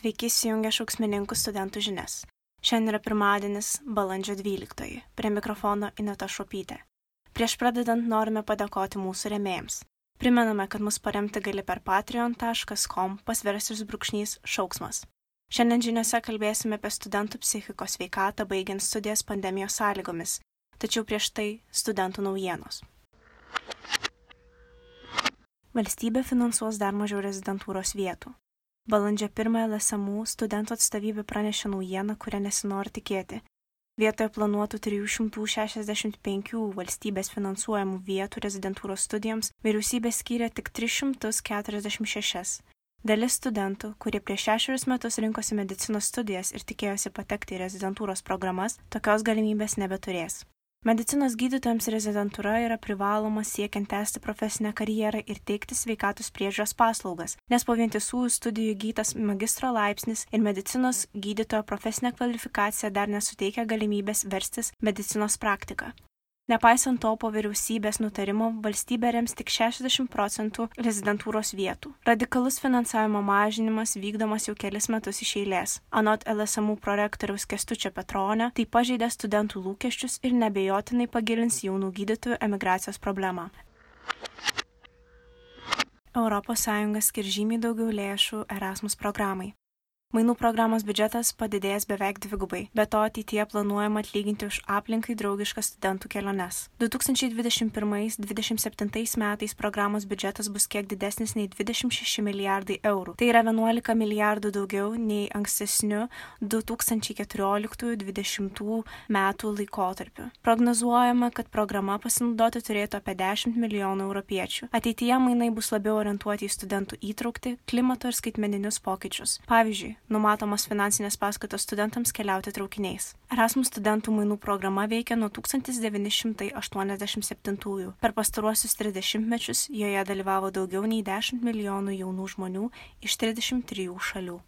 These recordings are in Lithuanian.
Sveiki įsijungę šauksmininkų studentų žinias. Šiandien yra pirmadienis, balandžio 12. Prie mikrofono Ineta Šopytė. Prieš pradedant norime padėkoti mūsų remėjams. Primename, kad mus paremti gali per patreon.com pasversis brūkšnys šauksmas. Šiandien žiniuose kalbėsime apie studentų psichikos veikatą baigiant studijas pandemijos sąlygomis, tačiau prieš tai studentų naujienos. Valstybė finansuos dar mažiau rezidentūros vietų. Balandžio 1 LSMU studentų atstovybė pranešė naujieną, kurią nesinori tikėti. Vietoje planuotų 365 valstybės finansuojamų vietų rezidentūros studijoms vyriausybė skyrė tik 346. Dalis studentų, kurie prieš šešerius metus rinkosi medicinos studijas ir tikėjosi patekti į rezidentūros programas, tokios galimybės nebeturės. Medicinos gydytojams rezidentūra yra privaloma siekiant tęsti profesinę karjerą ir teikti sveikatos priežiūros paslaugas, nes po vientisųjų studijų įgytas magistro laipsnis ir medicinos gydytojo profesinė kvalifikacija dar nesuteikia galimybės verstis medicinos praktiką. Nepaisant to, po vyriausybės nutarimo valstybė rems tik 60 procentų rezidentūros vietų. Radikalus finansavimo mažinimas vykdomas jau kelis metus iš eilės. Anot LSMU prorektoriaus Kestučio Petronio, tai pažeidė studentų lūkesčius ir nebejotinai pagilins jaunų gydytojų emigracijos problemą. ES skir žymiai daugiau lėšų Erasmus programai. Mainų programos biudžetas padidėjęs beveik dvigubai, be to ateityje planuojama atlyginti už aplinkai draugiškas studentų keliones. 2021-2027 metais programos biudžetas bus kiek didesnis nei 26 milijardai eurų. Tai yra 11 milijardų daugiau nei ankstesniu 2014-2020 metų laikotarpiu. Prognozuojama, kad programa pasinaudoti turėtų apie 10 milijonų europiečių. Ateityje mainai bus labiau orientuoti į studentų įtraukti, klimato ir skaitmeninius pokyčius. Pavyzdžiui, numatomos finansinės paskatos studentams keliauti traukiniais. Erasmus studentų mainų programa veikia nuo 1987-ųjų. Per pastaruosius 30 mečius joje dalyvavo daugiau nei 10 milijonų jaunų žmonių iš 33 šalių.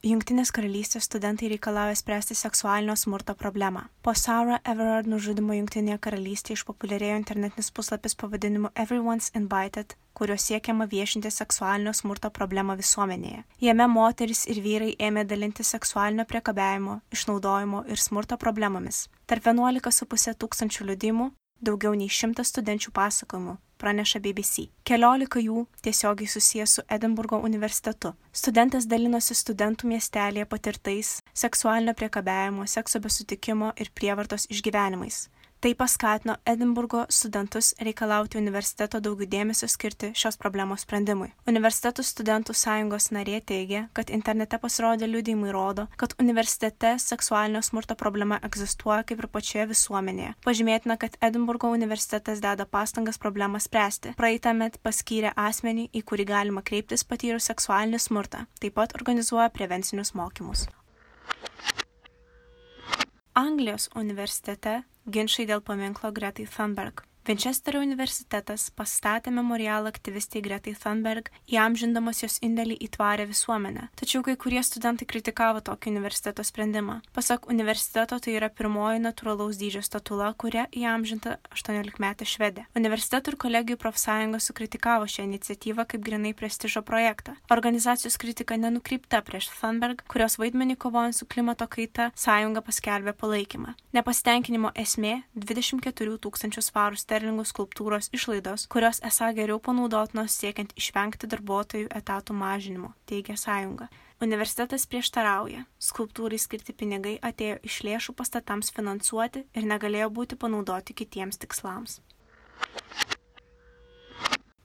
Junktinės karalystės studentai reikalauja spręsti seksualinio smurto problemą. Po Sarah Everard nužudimo Junktinėje karalystėje išpopuliarėjo internetinis puslapis pavadinimu Everyone's Invited, kuriuo siekiama viešinti seksualinio smurto problemą visuomenėje. Jame moteris ir vyrai ėmė dalinti seksualinio priekabiavimo, išnaudojimo ir smurto problemomis. Tarp 11,5 tūkstančių liudimų daugiau nei šimtas studenčių pasakojimų, praneša BBC. Keliolika jų tiesiogiai susijęs su Edinburgo universitetu. Studentas dalinosi studentų miestelėje patirtais seksualinio priekabiavimo, sekso be sutikimo ir prievartos išgyvenimais tai paskatino edinburgo studentus reikalauti universiteto daugiau dėmesio skirti šios problemos sprendimui. Universitetų studentų sąjungos narė teigia kad internete pasirodę liudijimai rodo kad universitete seksualinio smurto problema egzistuoja kaip ir pačioje visuomenėje. Pažymėtina kad edinburgo universitetas deda pastangas problemą spręsti. Praeitąmet paskyrė asmenį į kurį galima kreiptis patyrus seksualinį smurtą. Taip pat organizuoja prevencinius mokymus. Anglijos universitete ginčai dėl paminklo Gretai Thunberg. Vinčesterio universitetas pastatė memorialą aktyvistai Gretai Thunberg, įamžindamas jos indėlį į tvarę visuomenę. Tačiau kai kurie studentai kritikavo tokį universiteto sprendimą. Pasak universiteto, tai yra pirmoji natūralaus dydžio statula, kuria įamžinta 18-metė švedė. Universitetų ir kolegijų profsąjungos sukritikavo šią iniciatyvą kaip grinai prestižo projektą. Organizacijos kritika nenukreipta prieš Thunberg, kurios vaidmenį kovojant su klimato kaita sąjunga paskelbė palaikymą. Nepasitenkinimo esmė - 24 tūkstančių svarų sterlingų sterlingų skulptūros išlaidos, kurios esą geriau panaudotinos siekiant išvengti darbuotojų etatų mažinimo, teigia sąjunga. Universitetas prieštarauja. Skulptūrai skirti pinigai atėjo iš lėšų pastatams finansuoti ir negalėjo būti panaudoti kitiems tikslams.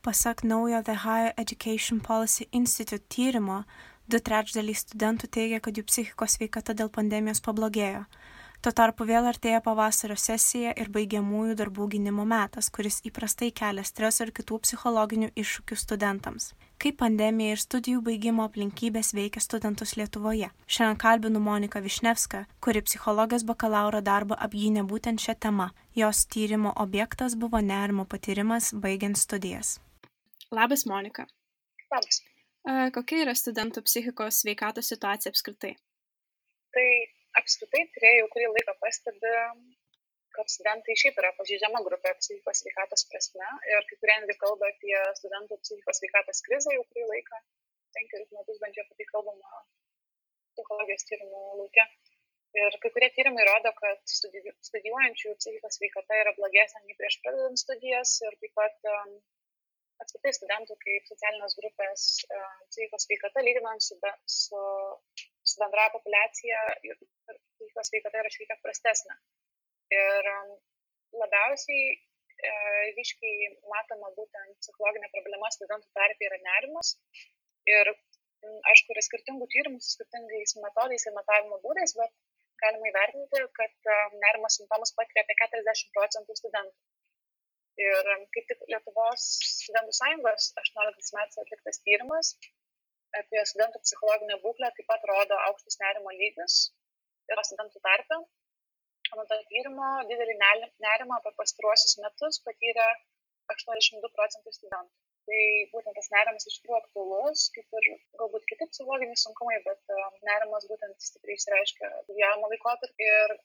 Pasak naujo The Higher Education Policy Institute tyrimo, du trečdaliai studentų teigia, kad jų psichikos sveikata dėl pandemijos pablogėjo, Tuo tarpu vėl artėja pavasario sesija ir baigiamųjų darbų gynimo metas, kuris įprastai kelia streso ir kitų psichologinių iššūkių studentams. Kaip pandemija ir studijų baigimo aplinkybės veikia studentus Lietuvoje. Šiandien kalbinu Moniką Višnevską, kuri psichologijos bakalauro darbą apgynė būtent šią temą. Jos tyrimo objektas buvo nerimo patyrimas baigiant studijas. Labas, Monika. Labas. Kokia yra studentų psichikos sveikatos situacija apskritai? Tai apskritai tyrėjai jau kurį laiką pastebi, kad studentai šiaip yra pažydžiama grupė psichikos sveikatos prasme ir kai kurie netgi kalba apie studentų psichikos sveikatos krizę jau kurį laiką. penkerius metus bent jau apie tai kalbama psichologijos tyrimų laukia. Ir kai kurie tyrimai rodo, kad studijuojančių psichikos sveikata yra blogesnė nei prieš pradedant studijas ir taip pat um, apskritai studentų kaip socialinės grupės um, psichikos sveikata lyginant su, be, su, su bendra populiacija, psichikos sveikata yra šiek tiek prastesnė. Ir um, labiausiai e, ryškiai matoma būtent psichologinė problema studentų tarpe yra nerimas. Ir aišku, yra skirtingų tyrimų su skirtingais metodais ir matavimo būdais, bet galima įvertinti, kad nerimo simptomus patiria apie 40 procentų studentų. Ir kaip tik Lietuvos studentų sąjungos 18 metais atliktas tyrimas apie studentų psichologinę būklę taip pat rodo aukštus nerimo lygius ir studentų tarpe. Nuo to tyrimo didelį nerimą per pastaruosius metus patyrė 82 procentų studentų tai būtent tas nerimas iš tikrųjų aktualus, kaip ir galbūt kiti psichologiniai sunkumai, bet um, nerimas būtent stipriai išreiškia gyvenimo laikotarpį ir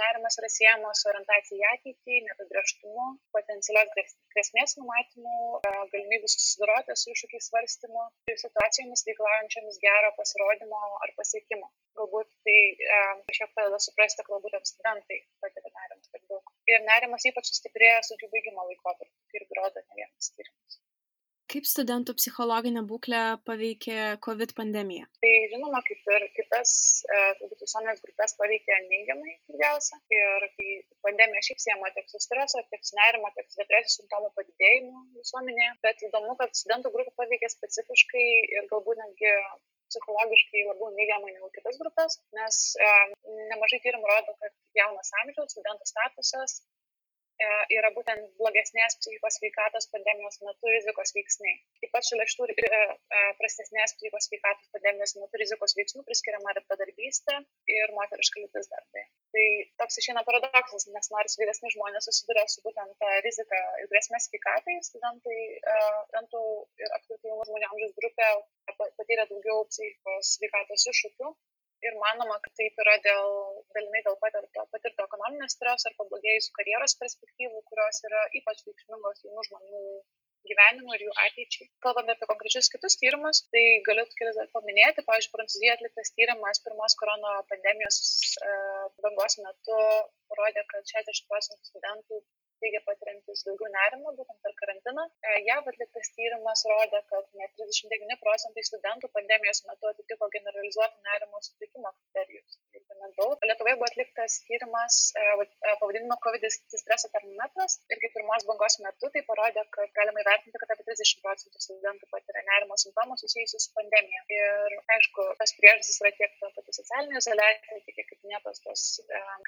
nerimas yra siejamas su orientacija į ateitį, neapibrieštumu, potencialios grėsmės numatymu, e, galimybių susidoroti su iššūkiais svarstymu ir situacijomis reikalaujančiamis gero pasirodymo ar pasiekimo. Galbūt tai e, kažkiek padeda suprasti, kad galbūt studentai patiria nerimą per daug. Ir nerimas ypač sustiprėja studijų baigimo laikotarpiu, ir rodo ne vienas tyrimas. Kaip studentų psichologinę būklę paveikė COVID pandemija? Tai žinoma, kaip ir kitas e, visuomenės grupės paveikė neigiamai daugiausia. Ir kai pandemija šiaip siejama tiek su streso, tiek su nerimo, tiek su depresijos simptomų padidėjimu visuomenėje. Bet įdomu, kad studentų grupė paveikė specifiškai ir galbūt netgi psichologiškai labiau neigiamai negu kitas grupės, nes e, nemažai tyrimų rodo, kad jaunas amžiaus studentų statusas yra būtent blogesnės psichikos sveikatos pandemijos metu rizikos veiksniai. Taip pat šalia šitų e, e, prastesnės psichikos sveikatos pandemijos metu rizikos veiksnių priskiriama ir bedarbystė ir moteriška lytis darbai. Tai toks išeina paradoksas, nes nors vyresni žmonės susiduria su būtent ta rizika ir grėsmė sveikatai, studentai, studentų ir apskritai jaunų žmonių amžiaus grupė patyrė daugiau psichikos sveikatos iššūkių ir manoma, kad taip yra dėl, dalinai dėl patirto, patirto ekonominio streso ar pablogėjusių karjeros perspektyvų, kurios yra ypač reikšmingos jaunų žmonių gyvenimui ir jų ateičiai. Kalbant apie konkrečius kitus tyrimus, tai galiu kelis dar paminėti. Pavyzdžiui, Prancūzijoje atliktas tyrimas pirmos korono pandemijos e, bangos metu parodė, kad 60 procentų studentų teigia patiriantis daugiau nerimo būtent per karantiną. E, JAV atliktas tyrimas rodė, kad net 39 procentai studentų pandemijos metu atitiko generalizuotų nerimo sutrikimo kriterijus. Lietuvoje buvo atliktas tyrimas e, e, pavadinimu COVID streso termometras ir kaip pirmos bangos metu tai parodė, kad galima įvertinti, kad apie 30 procentų studentų patiria nerimo simptomų susijusius su pandemija. Ir aišku, tas priežastis yra tiek ta pati socialinė izolacija, tiek kaip minėtos tos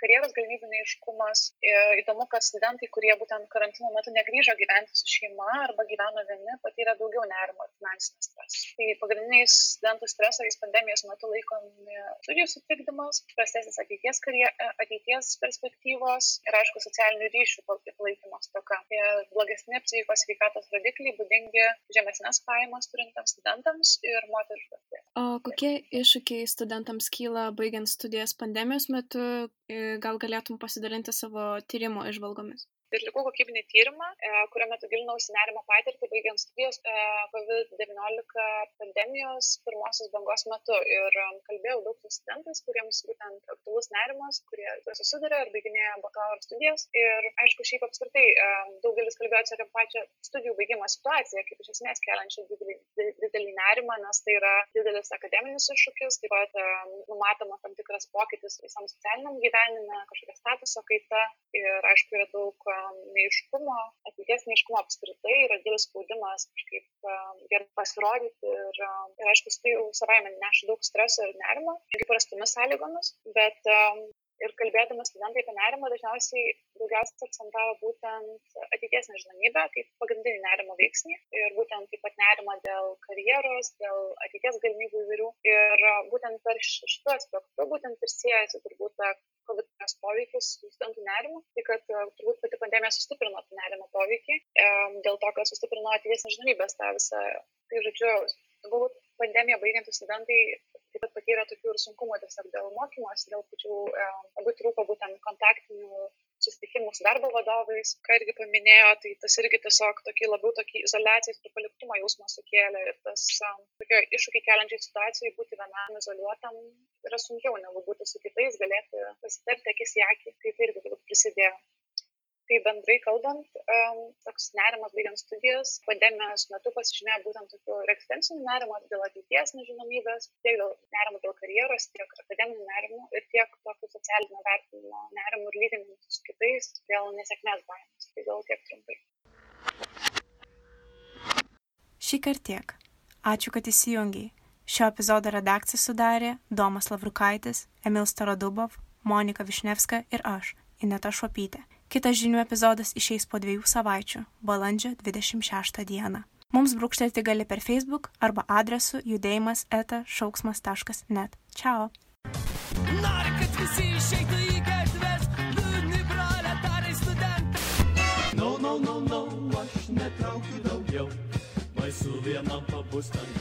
karjeros galimybių neiškumas. Ir įdomu, kad studentai, kurie būtent karantino metu negrįžo gyventi su šeima arba gyveno vieni, patyrė daugiau nerimo ir finansinės stresas. Tai pagrindiniais studentų stresoriais pandemijos metu laikomi studijų sutrikdymas, prastesnis ateities, karje, ateities perspektyvos ir, aišku, socialinių ryšių palaikymo stoka. Ir blogesni psichikos sveikatos rodikliai būdingi žemesnės pajamas turintiems studentams ir moteriškos. O kokie iššūkiai studentams kyla baigiant studijas pandemijos metu? Gal galėtum pasidalinti savo tyrimo išvalgomis? Atlikau kokybinį tyrimą, e, kurio metu gilinausi nerimo patirtį, baigiant studijas e, COVID-19 pandemijos pirmosios bangos metu. Ir e, kalbėjau daug su studentais, kuriems būtent aktualus nerimas, kurie susiduria ir baiginėja bakalauro studijas. Ir aišku, šiaip apskritai daugelis kalbėjo apie pačią studijų baigimo situaciją, kaip iš esmės keliančią didelį, didelį nerimą, nes tai yra didelis akademinis iššūkis, taip pat numatoma tam tikras pokytis visam socialiniam gyvenime, kažkokia statuso kaita ir aišku yra daug neiškumo, ateities neiškumo apskritai yra didelis spaudimas kažkaip gerai pasirodyti ir, ir aišku, tai jau savaime neša daug streso ir nerimo, kaip prastomis sąlygomis, bet ir kalbėdami studentai apie nerimą dažniausiai daugiausiai akcentavo būtent ateities nežinomybę kaip pagrindinį nerimo veiksnį ir būtent taip pat nerimą dėl karjeros, dėl ateities galimybių įvairių. Ir būtent per šitą aspektą būtent ir siejasi turbūt ta COVID poveikis studentų nerimų, tai kad turbūt pati pandemija sustiprino tą nerimo poveikį, dėl to, kad sustiprino ateities nežinomybės tą visą. Tai žodžiu, galbūt pandemiją baigiantys studentai taip pat patyrė tokių ir sunkumų tiesiog dėl mokymosi, dėl pačių, labai trūko būtent kontaktinių susitikimų su darbo vadovais, ką irgi paminėjo, tai tas irgi tiesiog tokį labiau tokį izolacijos ir paliktumo jausmą sukėlė ir tas um, tokio iššūkį keliančiai situacijai būti vienam izoliuotam yra sunkiau negu būti su kitais, galėti pasitarti akis į akį, tai tai irgi turbūt prisidėjo. Tai bendrai kalbant toks nerimas baigiant studijas pandemijos metu pasižymėjo būtent tokiu ir egzistenciniu nerimu dėl ateities nežinomybės tiek dėl nerimo dėl karjeros tiek akademinių nerimų ir tiek tokio socialinio vertinimo nerimų ir lyginimų su kitais dėl nesėkmės baimės. Tai gal tiek trumpai. Šįkart tiek. Ačiū kad įsijungiai šio epizodo redakciją sudarė domas lavrukaitis emil starodubov monika višnevska ir aš ineta šuopytė Kitas žinių epizodas išeis po dviejų savaičių, balandžio 26 dieną. Mums brūkštelti gali per Facebook arba adresu judėjimas eta šauksmas.net. Čiao. Nori, kad visi išeitų į gatves, liūdni proletarai studentai. No, no, no, no, aš netraukiu daugiau, baisu vienam pabūst ant grindų.